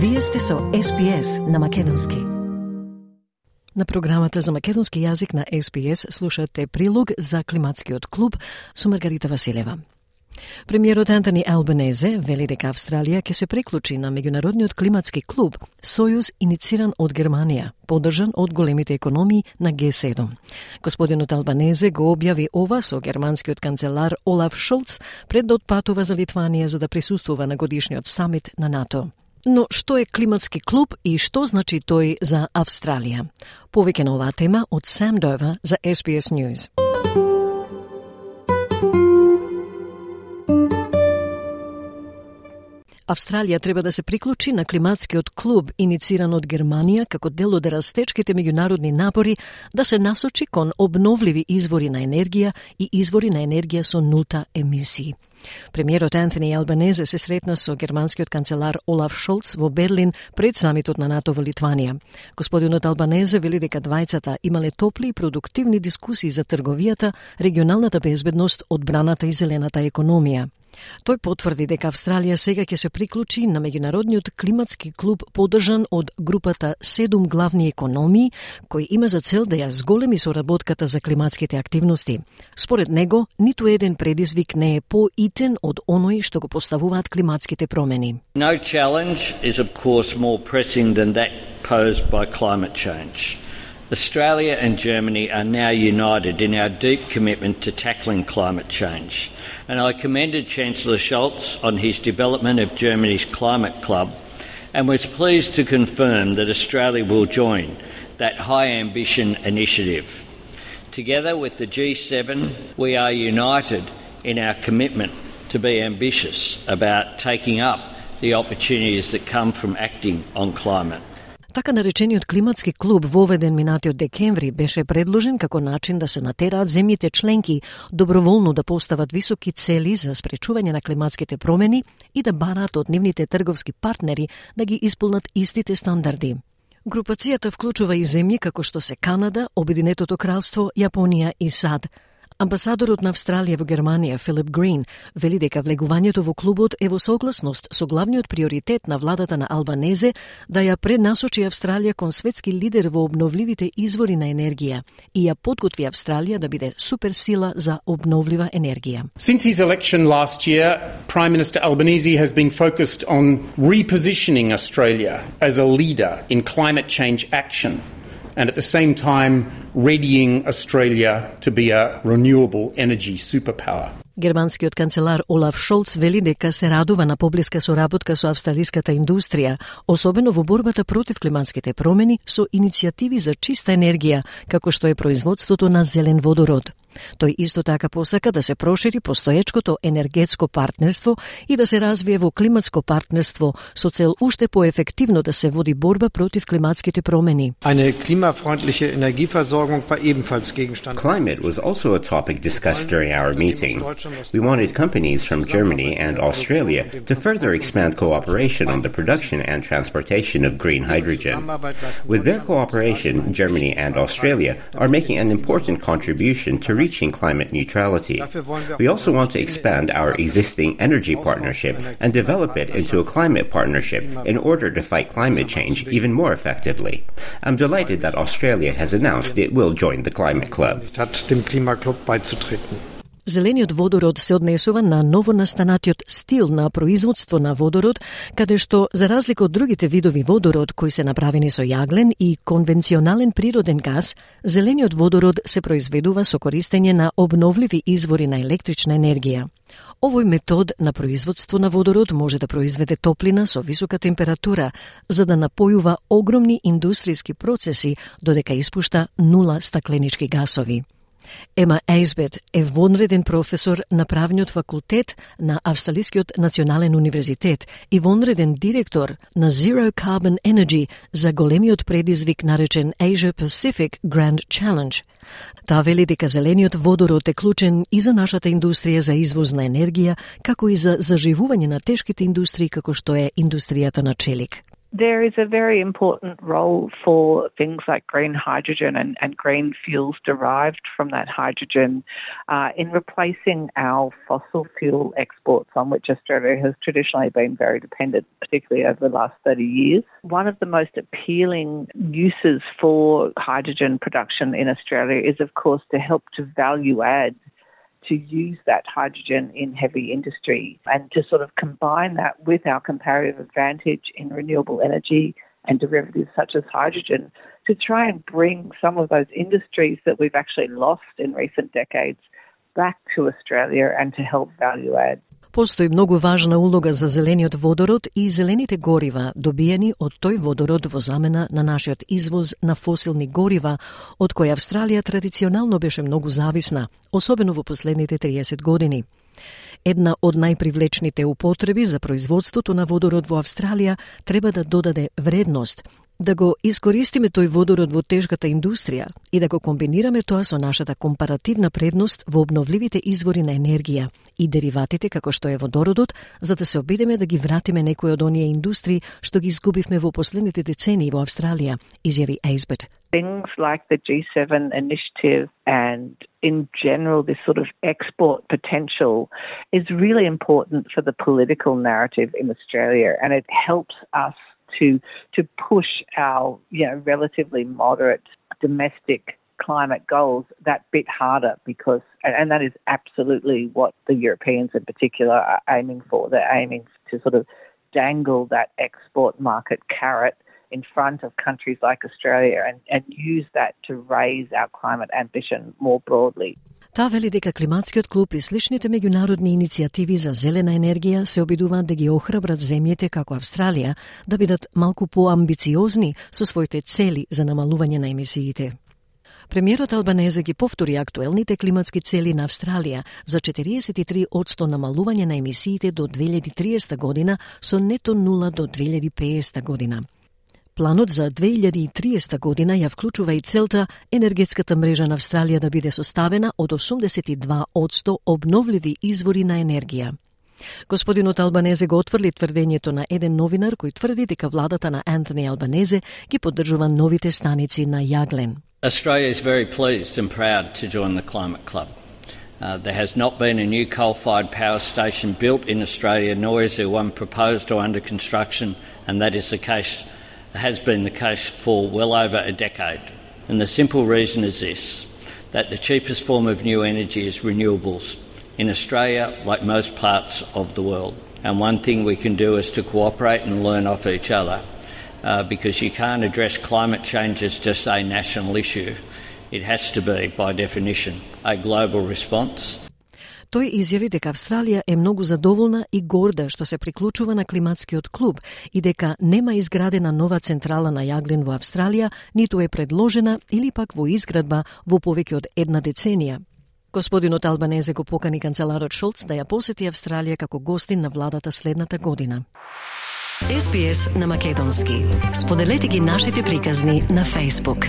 Вие сте со SPS на Македонски. На програмата за македонски јазик на SPS слушате прилог за климатскиот клуб со Маргарита Василева. Премиерот Антони Албанезе вели дека Австралија ќе се приклучи на меѓународниот климатски клуб Сојуз иницииран од Германија, поддржан од големите економии на Г7. Господинот Албанезе го објави ова со германскиот канцелар Олаф Шолц пред да отпатува за Литванија за да присуствува на годишниот самит на НАТО. Но што е климатски клуб и што значи тој за Австралија? Повеќе на оваа тема од Сам Дојва за SBS News. Австралија треба да се приклучи на климатскиот клуб иницииран од Германија како дел од растечките меѓународни напори да се насочи кон обновливи извори на енергија и извори на енергија со нулта емисии. Премиерот Антони Албанезе се сретна со германскиот канцелар Олаф Шолц во Берлин пред самитот на НАТО во Литванија. Господинот Албанезе вели дека двајцата имале топли и продуктивни дискусии за трговијата, регионалната безбедност, одбраната и зелената економија. Тој потврди дека Австралија сега ќе се приклучи на меѓународниот климатски клуб поддржан од групата седум главни економии, кој има за цел да ја зголеми соработката за климатските активности. Според него, ниту еден предизвик не е поитен од оној што го поставуваат климатските промени. No challenge is of course more pressing than that posed by climate change. Australia and Germany are now united in our deep commitment to tackling climate change. And I commended Chancellor Scholz on his development of Germany's climate club and was pleased to confirm that Australia will join that high ambition initiative. Together with the G7, we are united in our commitment to be ambitious about taking up the opportunities that come from acting on climate. Така наречениот климатски клуб воведен минатиот декември беше предложен како начин да се натераат земјите членки доброволно да постават високи цели за спречување на климатските промени и да бараат од нивните трговски партнери да ги исполнат истите стандарди. Групацијата вклучува и земји како што се Канада, Обединетото кралство, Јапонија и САД – Амбасадорот на Австралија во Германија, Филип Грин, вели дека влегувањето во клубот е во согласност со главниот приоритет на владата на Албанезе да ја пренасочи Австралија кон светски лидер во обновливите извори на енергија и ја подготви Австралија да биде суперсила за обновлива енергија. Since his election last year, Prime Minister Albanese has been focused on repositioning Australia as a leader in climate change action and at the same time readying Australia to be a renewable energy superpower. Германскиот канцелар Олаф Шолц вели дека се радува на поблиска соработка со австралиската индустрија, особено во борбата против климатските промени со иницијативи за чиста енергија, како што е производството на зелен водород. Тој исто така посака да се прошири постоечкото енергетско партнерство и да се развие во климатско партнерство со цел уште поефективно да се води борба против климатските промени. Eine klimafreundliche Energieversorgung war ebenfalls Gegenstand. Climate was also a topic discussed during our meeting. We wanted companies from Germany and Australia to further expand cooperation on the production and transportation of green hydrogen. With their cooperation, Germany and Australia are making an important contribution to reaching climate neutrality. We also want to expand our existing energy partnership and develop it into a climate partnership in order to fight climate change even more effectively. I'm delighted that Australia has announced it will join the Climate Club. Зелениот водород се однесува на новонастанатиот стил на производство на водород, каде што, за разлика од другите видови водород кои се направени со јаглен и конвенционален природен газ, зелениот водород се произведува со користење на обновливи извори на електрична енергија. Овој метод на производство на водород може да произведе топлина со висока температура, за да напојува огромни индустријски процеси додека испушта нула стакленички гасови. Ема Ейсбет е вонреден професор на правниот факултет на Австралискиот национален универзитет и вонреден директор на Zero Carbon Energy за големиот предизвик наречен Asia Pacific Grand Challenge. Таа вели дека зелениот водород е клучен и за нашата индустрија за извоз на енергија, како и за заживување на тешките индустрии како што е индустријата на челик. There is a very important role for things like green hydrogen and, and green fuels derived from that hydrogen uh, in replacing our fossil fuel exports, on which Australia has traditionally been very dependent, particularly over the last 30 years. One of the most appealing uses for hydrogen production in Australia is, of course, to help to value add to use that hydrogen in heavy industry and to sort of combine that with our comparative advantage in renewable energy and derivatives such as hydrogen to try and bring some of those industries that we've actually lost in recent decades back to Australia and to help value add. Постои многу важна улога за зелениот водород и зелените горива, добиени од тој водород во замена на нашиот извоз на фосилни горива, од кои Австралија традиционално беше многу зависна, особено во последните 30 години. Една од најпривлечните употреби за производството на водород во Австралија треба да додаде вредност, да го искористиме тој водород во тешката индустрија и да го комбинираме тоа со нашата компаративна предност во обновливите извори на енергија и дериватите како што е водородот, за да се обидеме да ги вратиме некои од оние индустрии што ги изгубивме во последните децении во Австралија, изјави Ейсбет. Things like the G7 initiative and in general this sort of export potential is really important for the political narrative in Australia and it helps us to to push our you know relatively moderate domestic climate goals that bit harder because and that is absolutely what the Europeans in particular are aiming for. They're aiming to sort of dangle that export market carrot in front of countries like Australia and, and use that to raise our climate ambition more broadly. Таа вели дека климатскиот клуб и сличните меѓународни иницијативи за зелена енергија се обидуваат да ги охрабрат земјите како Австралија да бидат малку поамбициозни со своите цели за намалување на емисиите. Премиерот Албанезе ги повтори актуелните климатски цели на Австралија за 43% намалување на емисиите до 2030 година со нето нула до 2050 година. Планот за 2030 година ја вклучува и целта енергетската мрежа на Австралија да биде составена од 82 од 100 обновливи извори на енергија. Господинот Албанезе го отврли тврдењето на еден новинар кој тврди дека владата на Антони Албанезе ги поддржува новите станици на Јаглен. Australia is very pleased and proud to join the Climate Club. Uh, there has not been a new coal-fired power station built in Australia, nor is there one proposed or under construction, and that is the case has been the case for well over a decade. And the simple reason is this that the cheapest form of new energy is renewables in Australia, like most parts of the world. And one thing we can do is to cooperate and learn off each other uh, because you can't address climate change as just a national issue. It has to be, by definition, a global response. Тој изјави дека Австралија е многу задоволна и горда што се приклучува на климатскиот клуб и дека нема изградена нова централа на јаглен во Австралија, ниту е предложена или пак во изградба во повеќе од една деценија. Господинот Албанезе го покани канцеларот Шолц да ја посети Австралија како гостин на владата следната година. СПС на Македонски. Споделете ги нашите приказни на Facebook.